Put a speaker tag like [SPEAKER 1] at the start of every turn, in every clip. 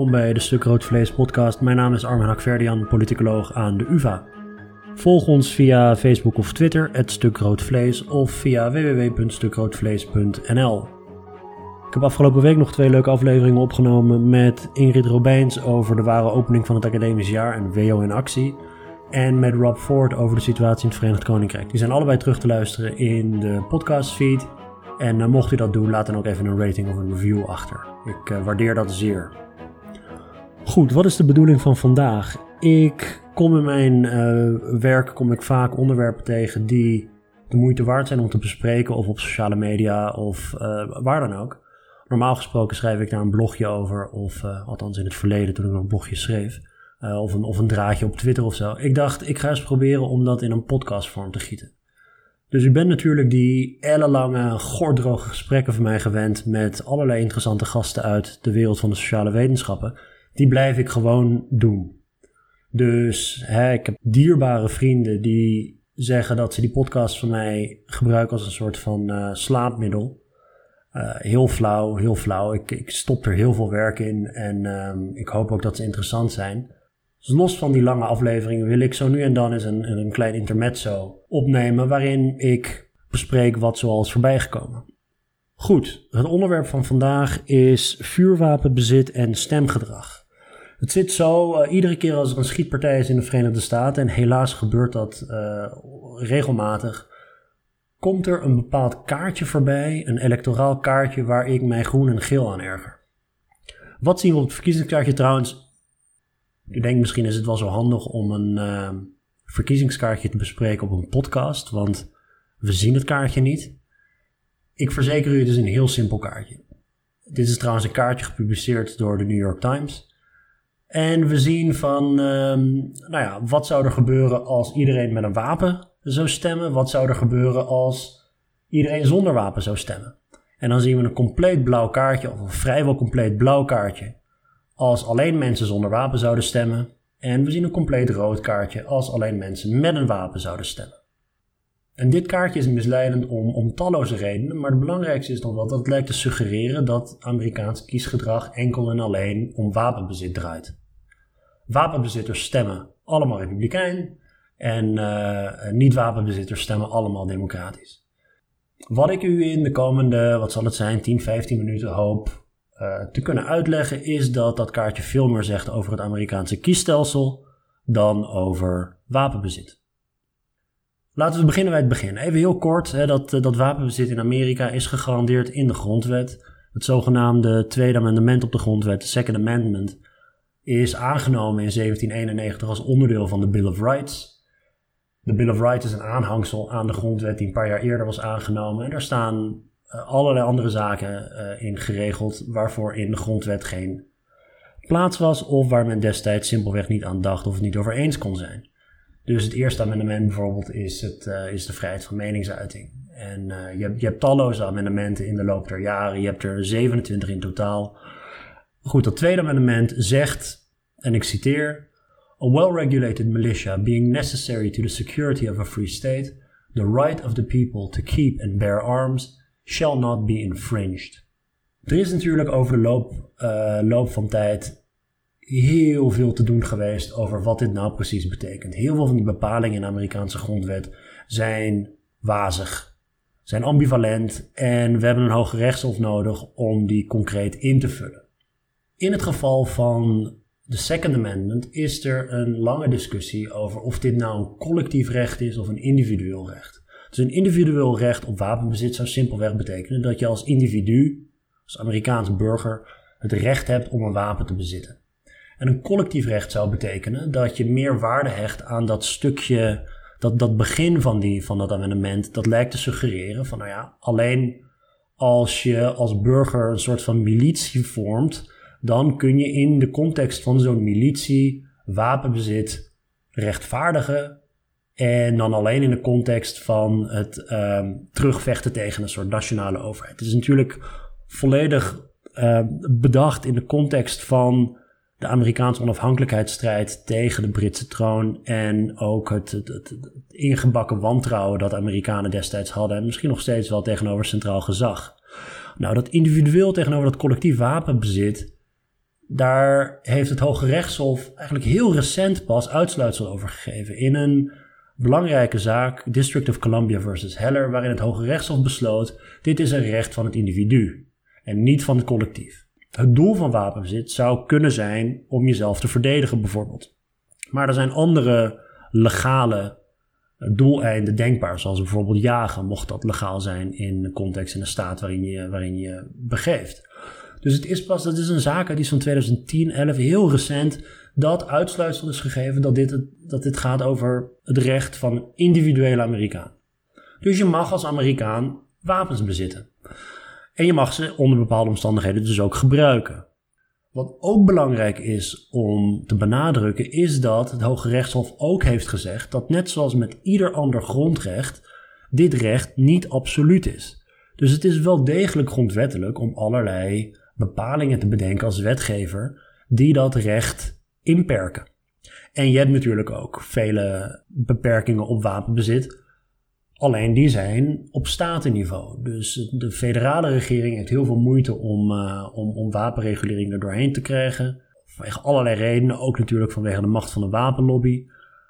[SPEAKER 1] welkom bij de Stuk Rood Vlees podcast. Mijn naam is Armin Hakverdian, politicoloog aan de UvA. Volg ons via Facebook of Twitter, het Stuk Rood Vlees, of via www.stukroodvlees.nl. Ik heb afgelopen week nog twee leuke afleveringen opgenomen met Ingrid Robijns over de ware opening van het academisch jaar en WO in actie. En met Rob Ford over de situatie in het Verenigd Koninkrijk. Die zijn allebei terug te luisteren in de podcastfeed. En uh, mocht u dat doen, laat dan ook even een rating of een review achter. Ik uh, waardeer dat zeer. Goed, wat is de bedoeling van vandaag? Ik kom in mijn uh, werk kom ik vaak onderwerpen tegen die de moeite waard zijn om te bespreken, of op sociale media of waar dan ook. Normaal gesproken schrijf ik daar een blogje over, of althans in het verleden toen ik nog een blogje schreef. of, een, of een draadje op Twitter of zo. Ik dacht, ik ga eens proberen om dat in een podcastvorm te gieten. Dus u bent natuurlijk die ellenlange, gordroge gesprekken van mij gewend met allerlei interessante gasten uit de wereld van de sociale wetenschappen. Die blijf ik gewoon doen. Dus hè, ik heb dierbare vrienden die zeggen dat ze die podcast van mij gebruiken als een soort van uh, slaapmiddel. Uh, heel flauw, heel flauw. Ik, ik stop er heel veel werk in en um, ik hoop ook dat ze interessant zijn. Dus los van die lange afleveringen wil ik zo nu en dan eens een, een klein intermezzo opnemen waarin ik bespreek wat zoal is gekomen. Goed, het onderwerp van vandaag is vuurwapenbezit en stemgedrag. Het zit zo, uh, iedere keer als er een schietpartij is in de Verenigde Staten, en helaas gebeurt dat uh, regelmatig, komt er een bepaald kaartje voorbij, een electoraal kaartje waar ik mij groen en geel aan erger. Wat zien we op het verkiezingskaartje trouwens? U denkt misschien is het wel zo handig om een uh, verkiezingskaartje te bespreken op een podcast, want we zien het kaartje niet. Ik verzeker u, het is een heel simpel kaartje. Dit is trouwens een kaartje gepubliceerd door de New York Times. En we zien van, um, nou ja, wat zou er gebeuren als iedereen met een wapen zou stemmen? Wat zou er gebeuren als iedereen zonder wapen zou stemmen? En dan zien we een compleet blauw kaartje, of een vrijwel compleet blauw kaartje, als alleen mensen zonder wapen zouden stemmen. En we zien een compleet rood kaartje als alleen mensen met een wapen zouden stemmen. En dit kaartje is misleidend om, om talloze redenen, maar het belangrijkste is nog wel dat het lijkt te suggereren dat Amerikaans kiesgedrag enkel en alleen om wapenbezit draait. Wapenbezitters stemmen allemaal republikein en uh, niet-wapenbezitters stemmen allemaal democratisch. Wat ik u in de komende, wat zal het zijn, 10, 15 minuten hoop uh, te kunnen uitleggen, is dat dat kaartje veel meer zegt over het Amerikaanse kiesstelsel dan over wapenbezit. Laten we beginnen bij het begin. Even heel kort, hè, dat, dat wapenbezit in Amerika is gegarandeerd in de grondwet. Het zogenaamde Tweede Amendement op de grondwet, de Second Amendment, is aangenomen in 1791 als onderdeel van de Bill of Rights. De Bill of Rights is een aanhangsel aan de grondwet die een paar jaar eerder was aangenomen. En daar staan uh, allerlei andere zaken uh, in geregeld waarvoor in de grondwet geen plaats was of waar men destijds simpelweg niet aan dacht of het niet over eens kon zijn. Dus het eerste amendement bijvoorbeeld is, het, uh, is de vrijheid van meningsuiting. En je, je hebt talloze amendementen in de loop der jaren. Je hebt er 27 in totaal. Goed, dat tweede amendement zegt, en ik citeer: A well-regulated militia being necessary to the security of a free state, the right of the people to keep and bear arms shall not be infringed. Er is natuurlijk over de loop, loop van tijd heel veel te doen geweest over wat dit nou precies betekent. Heel veel van die bepalingen in de Amerikaanse grondwet zijn wazig, zijn ambivalent en we hebben een hoge rechtshof nodig om die concreet in te vullen. In het geval van de Second Amendment is er een lange discussie over of dit nou een collectief recht is of een individueel recht. Dus een individueel recht op wapenbezit zou simpelweg betekenen dat je als individu, als Amerikaanse burger, het recht hebt om een wapen te bezitten. En een collectief recht zou betekenen dat je meer waarde hecht aan dat stukje, dat, dat begin van, die, van dat amendement, dat lijkt te suggereren van nou ja, alleen als je als burger een soort van militie vormt, dan kun je in de context van zo'n militie wapenbezit rechtvaardigen en dan alleen in de context van het um, terugvechten tegen een soort nationale overheid. Het is natuurlijk volledig uh, bedacht in de context van de Amerikaanse onafhankelijkheidsstrijd tegen de Britse troon. En ook het, het, het, het, ingebakken wantrouwen dat de Amerikanen destijds hadden. En misschien nog steeds wel tegenover centraal gezag. Nou, dat individueel tegenover dat collectief wapenbezit Daar heeft het Hoge Rechtshof eigenlijk heel recent pas uitsluitsel over gegeven. In een belangrijke zaak, District of Columbia versus Heller, waarin het Hoge Rechtshof besloot: dit is een recht van het individu en niet van het collectief. Het doel van wapenbezit zou kunnen zijn om jezelf te verdedigen, bijvoorbeeld. Maar er zijn andere legale doeleinden denkbaar, zoals bijvoorbeeld jagen, mocht dat legaal zijn in de context in de staat waarin je waarin je begeeft. Dus het is pas, dat is een zaak uit iets van 2010, 11, heel recent, dat uitsluitsel is gegeven dat dit, dat dit gaat over het recht van individuele Amerikaan. Dus je mag als Amerikaan wapens bezitten. En je mag ze onder bepaalde omstandigheden dus ook gebruiken. Wat ook belangrijk is om te benadrukken, is dat het Hoge Rechtshof ook heeft gezegd dat net zoals met ieder ander grondrecht, dit recht niet absoluut is. Dus het is wel degelijk grondwettelijk om allerlei bepalingen te bedenken als wetgever die dat recht inperken. En je hebt natuurlijk ook vele beperkingen op wapenbezit. Alleen die zijn op statenniveau. Dus de federale regering heeft heel veel moeite om, uh, om, om wapenregulering er doorheen te krijgen. Vanwege allerlei redenen, ook natuurlijk vanwege de macht van de wapenlobby.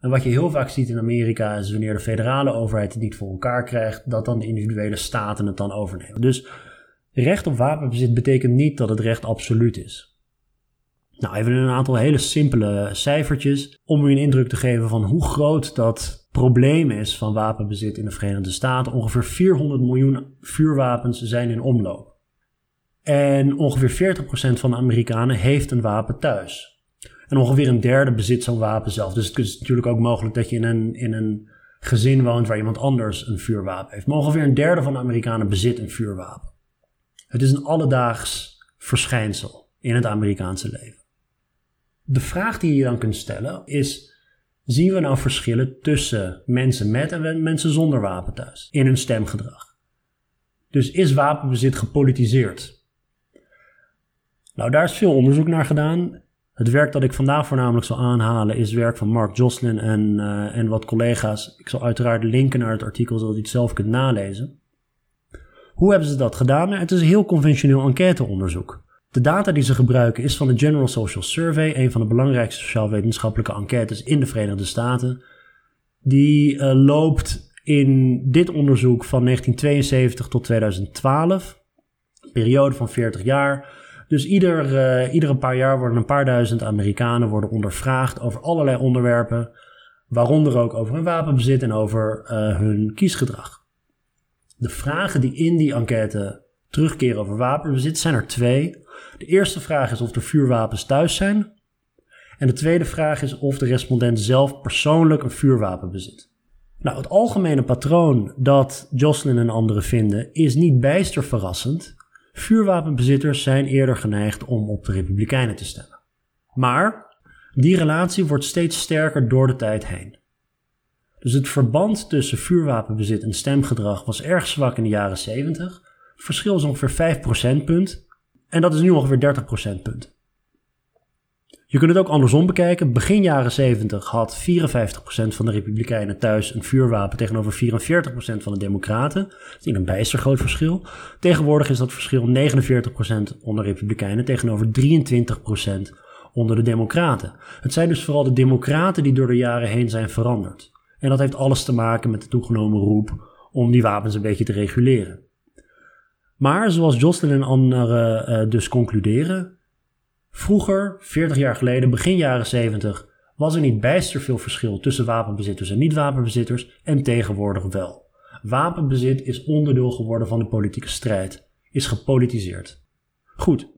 [SPEAKER 1] En wat je heel vaak ziet in Amerika is wanneer de federale overheid het niet voor elkaar krijgt, dat dan de individuele staten het dan overnemen. Dus recht op wapenbezit betekent niet dat het recht absoluut is. Nou, even een aantal hele simpele cijfertjes om u een indruk te geven van hoe groot dat probleem is van wapenbezit in de Verenigde Staten. Ongeveer 400 miljoen vuurwapens zijn in omloop. En ongeveer 40% van de Amerikanen heeft een wapen thuis. En ongeveer een derde bezit zo'n wapen zelf. Dus het is natuurlijk ook mogelijk dat je in een, in een gezin woont waar iemand anders een vuurwapen heeft. Maar ongeveer een derde van de Amerikanen bezit een vuurwapen. Het is een alledaags verschijnsel in het Amerikaanse leven. De vraag die je dan kunt stellen is: zien we nou verschillen tussen mensen met en mensen zonder wapen thuis in hun stemgedrag? Dus is wapenbezit gepolitiseerd? Nou, daar is veel onderzoek naar gedaan. Het werk dat ik vandaag voornamelijk zal aanhalen is werk van Mark Joslin en, uh, en wat collega's. Ik zal uiteraard linken naar het artikel zodat je het zelf kunt nalezen. Hoe hebben ze dat gedaan? Het is een heel conventioneel enquêteonderzoek. De data die ze gebruiken is van de General Social Survey, een van de belangrijkste sociaal-wetenschappelijke enquêtes in de Verenigde Staten. Die uh, loopt in dit onderzoek van 1972 tot 2012, een periode van 40 jaar. Dus ieder, uh, iedere paar jaar worden een paar duizend Amerikanen worden ondervraagd over allerlei onderwerpen, waaronder ook over hun wapenbezit en over uh, hun kiesgedrag. De vragen die in die enquête terugkeren over wapenbezit zijn er twee. De eerste vraag is of er vuurwapens thuis zijn. En de tweede vraag is of de respondent zelf persoonlijk een vuurwapen bezit. Nou, het algemene patroon dat Jocelyn en anderen vinden is niet bijster verrassend. Vuurwapenbezitters zijn eerder geneigd om op de Republikeinen te stemmen. Maar die relatie wordt steeds sterker door de tijd heen. Dus het verband tussen vuurwapenbezit en stemgedrag was erg zwak in de jaren 70. Het verschil is ongeveer 5 procentpunt. En dat is nu ongeveer 30 procentpunt. Je kunt het ook andersom bekijken. Begin jaren 70 had 54% van de Republikeinen thuis een vuurwapen tegenover 44% van de Democraten. Dat is een bijster groot verschil. Tegenwoordig is dat verschil 49% onder Republikeinen tegenover 23% onder de Democraten. Het zijn dus vooral de Democraten die door de jaren heen zijn veranderd. En dat heeft alles te maken met de toegenomen roep om die wapens een beetje te reguleren. Maar zoals Jocelyn en anderen uh, dus concluderen, vroeger, 40 jaar geleden, begin jaren 70, was er niet bijster veel verschil tussen wapenbezitters en niet-wapenbezitters en tegenwoordig wel. Wapenbezit is onderdeel geworden van de politieke strijd, is gepolitiseerd. Goed,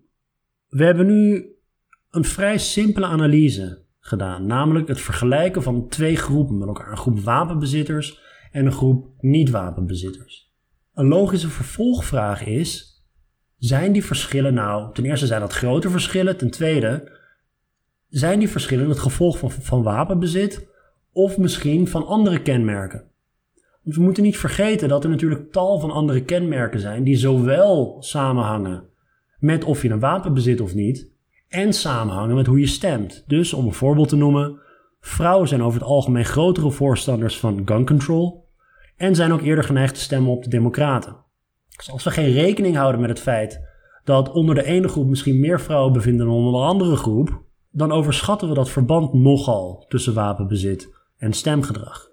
[SPEAKER 1] we hebben nu een vrij simpele analyse gedaan, namelijk het vergelijken van twee groepen met elkaar: een groep wapenbezitters en een groep niet-wapenbezitters. Een logische vervolgvraag is: zijn die verschillen nou, ten eerste zijn dat grote verschillen, ten tweede, zijn die verschillen het gevolg van, van wapenbezit of misschien van andere kenmerken? Want we moeten niet vergeten dat er natuurlijk tal van andere kenmerken zijn die zowel samenhangen met of je een wapen bezit of niet, en samenhangen met hoe je stemt. Dus om een voorbeeld te noemen, vrouwen zijn over het algemeen grotere voorstanders van gun control en zijn ook eerder geneigd te stemmen op de Democraten. Dus als we geen rekening houden met het feit dat onder de ene groep misschien meer vrouwen bevinden dan onder de andere groep, dan overschatten we dat verband nogal tussen wapenbezit en stemgedrag.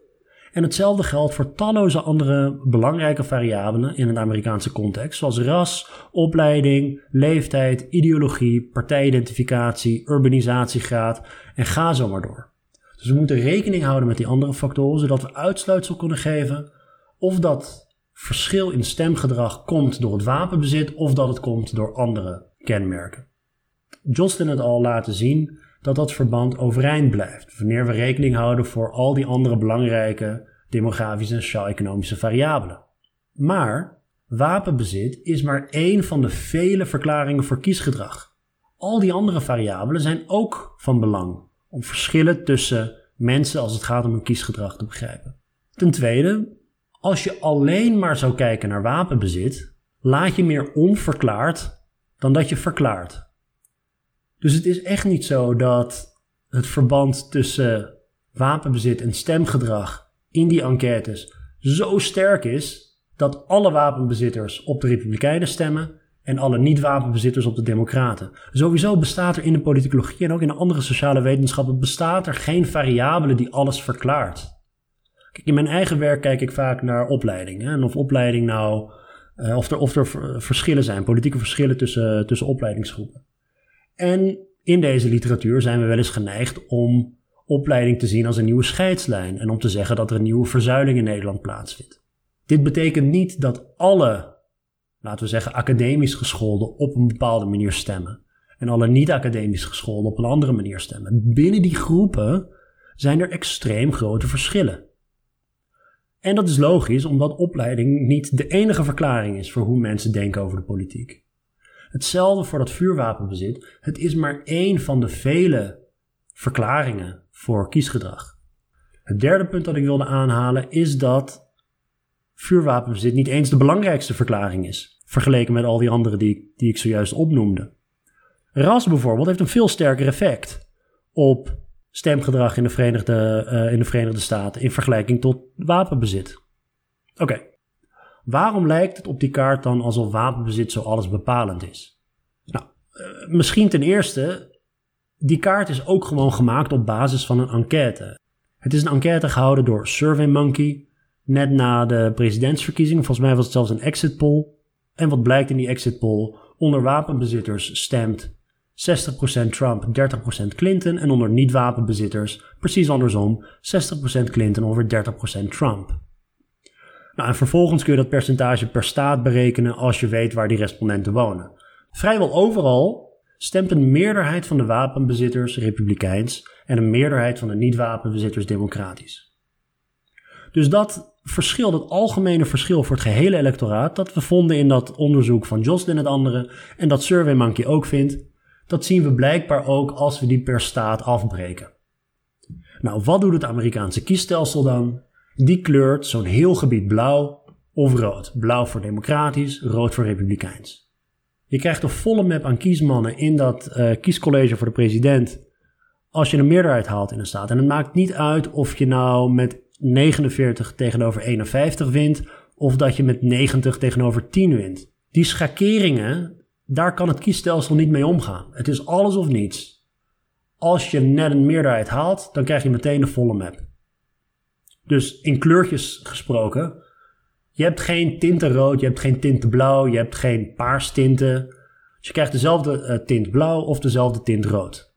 [SPEAKER 1] En hetzelfde geldt voor talloze andere belangrijke variabelen in een Amerikaanse context, zoals ras, opleiding, leeftijd, ideologie, partijidentificatie, urbanisatiegraad en ga zo maar door. Dus we moeten rekening houden met die andere factoren, zodat we uitsluitsel kunnen geven of dat verschil in stemgedrag komt door het wapenbezit of dat het komt door andere kenmerken. Johnston het al laten zien dat dat verband overeind blijft, wanneer we rekening houden voor al die andere belangrijke demografische en sociaal-economische variabelen. Maar wapenbezit is maar één van de vele verklaringen voor kiesgedrag. Al die andere variabelen zijn ook van belang om verschillen tussen mensen als het gaat om hun kiesgedrag te begrijpen. Ten tweede, als je alleen maar zou kijken naar wapenbezit, laat je meer onverklaard dan dat je verklaart. Dus het is echt niet zo dat het verband tussen wapenbezit en stemgedrag in die enquêtes zo sterk is dat alle wapenbezitters op de Republikeinen stemmen en alle niet-wapenbezitters op de Democraten. Sowieso bestaat er in de politicologie en ook in de andere sociale wetenschappen bestaat er geen variabele die alles verklaart. Kijk, in mijn eigen werk kijk ik vaak naar opleiding. Hè, en of opleiding nou, uh, of, er, of er verschillen zijn, politieke verschillen tussen, tussen opleidingsgroepen. En in deze literatuur zijn we wel eens geneigd om opleiding te zien als een nieuwe scheidslijn en om te zeggen dat er een nieuwe verzuiling in Nederland plaatsvindt. Dit betekent niet dat alle, laten we zeggen, academisch gescholden op een bepaalde manier stemmen en alle niet-academisch gescholden op een andere manier stemmen. Binnen die groepen zijn er extreem grote verschillen. En dat is logisch, omdat opleiding niet de enige verklaring is voor hoe mensen denken over de politiek. Hetzelfde voor dat vuurwapenbezit. Het is maar één van de vele verklaringen voor kiesgedrag. Het derde punt dat ik wilde aanhalen is dat vuurwapenbezit niet eens de belangrijkste verklaring is, vergeleken met al die andere die, die ik zojuist opnoemde. Ras bijvoorbeeld heeft een veel sterker effect op stemgedrag in de Verenigde, uh, in de Verenigde Staten in vergelijking tot wapenbezit. Oké, waarom lijkt het op die kaart dan alsof wapenbezit zo alles bepalend is? Nou, uh, misschien ten eerste, die kaart is ook gewoon gemaakt op basis van een enquête. Het is een enquête gehouden door SurveyMonkey, net na de presidentsverkiezingen. Volgens mij was het zelfs een exit poll. En wat blijkt in die exit poll? Onder wapenbezitters stemt 60% Trump, 30% Clinton en onder niet-wapenbezitters precies andersom, 60% Clinton over 30% Trump. Nou, en vervolgens kun je dat percentage per staat berekenen als je weet waar die respondenten wonen. Vrijwel overal stemt een meerderheid van de wapenbezitters republikeins en een meerderheid van de niet-wapenbezitters democratisch. Dus dat verschil, dat algemene verschil voor het gehele electoraat, dat we vonden in dat onderzoek van Jocelyn en het andere en dat SurveyMonkey ook vindt, dat zien we blijkbaar ook als we die per staat afbreken. Nou, wat doet het Amerikaanse kiesstelsel dan? Die kleurt zo'n heel gebied blauw of rood. Blauw voor democratisch, rood voor republikeins. Je krijgt een volle map aan kiesmannen in dat uh, kiescollege voor de president als je een meerderheid haalt in een staat. En het maakt niet uit of je nou met 49 tegenover 51 wint of dat je met 90 tegenover 10 wint. Die schakeringen daar kan het kiesstelsel niet mee omgaan. Het is alles of niets. Als je net een meerderheid haalt, dan krijg je meteen de volle map. Dus in kleurtjes gesproken, je hebt geen tinten rood, je hebt geen tinten blauw, je hebt geen paars tinten. Dus je krijgt dezelfde uh, tint blauw of dezelfde tint rood.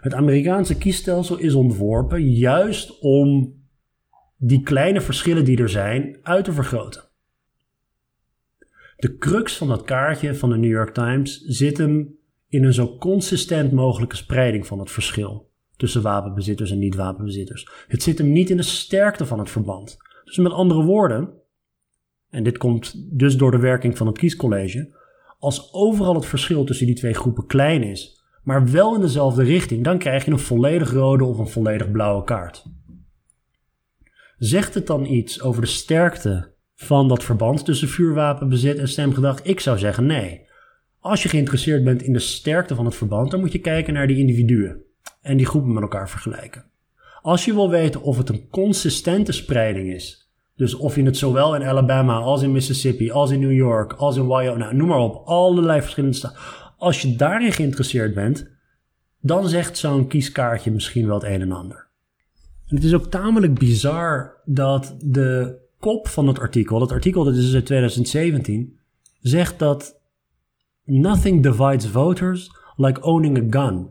[SPEAKER 1] Het Amerikaanse kiesstelsel is ontworpen juist om die kleine verschillen die er zijn uit te vergroten. De crux van dat kaartje van de New York Times zit hem in een zo consistent mogelijke spreiding van het verschil tussen wapenbezitters en niet-wapenbezitters. Het zit hem niet in de sterkte van het verband. Dus met andere woorden, en dit komt dus door de werking van het kiescollege, als overal het verschil tussen die twee groepen klein is, maar wel in dezelfde richting, dan krijg je een volledig rode of een volledig blauwe kaart. Zegt het dan iets over de sterkte van dat verband tussen vuurwapenbezit en stemgedrag? Ik zou zeggen nee. Als je geïnteresseerd bent in de sterkte van het verband, dan moet je kijken naar die individuen en die groepen met elkaar vergelijken. Als je wil weten of het een consistente spreiding is, Dus of je het zowel in Alabama als in Mississippi, als in New York, als in Wyoming, nou, noem maar op, allerlei verschillende staten. Als je daarin geïnteresseerd bent, dan zegt zo'n kieskaartje misschien wel het een en ander. En het is ook tamelijk bizar dat de kop van het artikel, dat artikel dat is dus uit 2017, zegt dat nothing divides voters like owning a gun.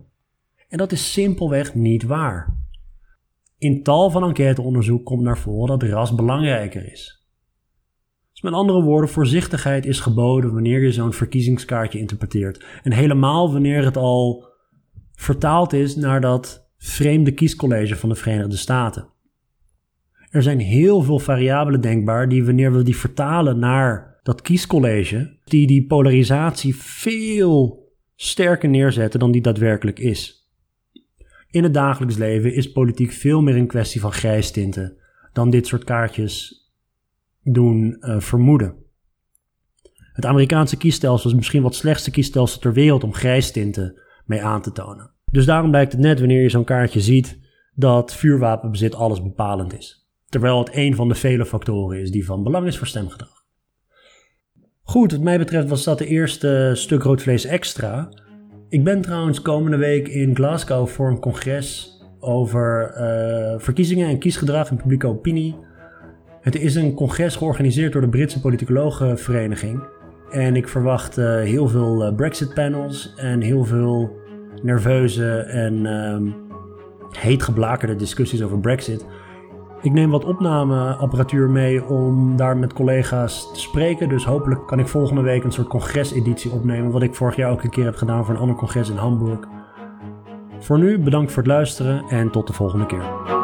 [SPEAKER 1] En dat is simpelweg niet waar. In tal van enquêteonderzoek komt naar voren dat ras belangrijker is. Dus met andere woorden, voorzichtigheid is geboden wanneer je zo'n verkiezingskaartje interpreteert. En helemaal wanneer het al vertaald is naar dat vreemde kiescollege van de Verenigde Staten. Er zijn heel veel variabelen denkbaar die wanneer we die vertalen naar dat kiescollege, die die polarisatie veel sterker neerzetten dan die daadwerkelijk is. In het dagelijks leven is politiek veel meer een kwestie van grijstinten dan dit soort kaartjes doen uh, vermoeden. Het Amerikaanse kiesstelsel is misschien wat slechtste kiesstelsel ter wereld om grijstinten mee aan te tonen. Dus daarom blijkt het net wanneer je zo'n kaartje ziet dat vuurwapenbezit alles bepalend is. Terwijl het een van de vele factoren is die van belang is voor stemgedrag. Goed, wat mij betreft was dat de eerste stuk rood vlees extra. Ik ben trouwens komende week in Glasgow voor een congres over uh, verkiezingen en kiesgedrag en publieke opinie. Het is een congres georganiseerd door de Britse politicologenvereniging. En ik verwacht uh, heel veel uh, Brexit panels en heel veel nerveuze en um, heet geblakerde discussies over Brexit. Ik neem wat opnameapparatuur mee om daar met collega's te spreken. Dus hopelijk kan ik volgende week een soort congreseditie opnemen. Wat ik vorig jaar ook een keer heb gedaan voor een ander congres in Hamburg. Voor nu bedankt voor het luisteren en tot de volgende keer.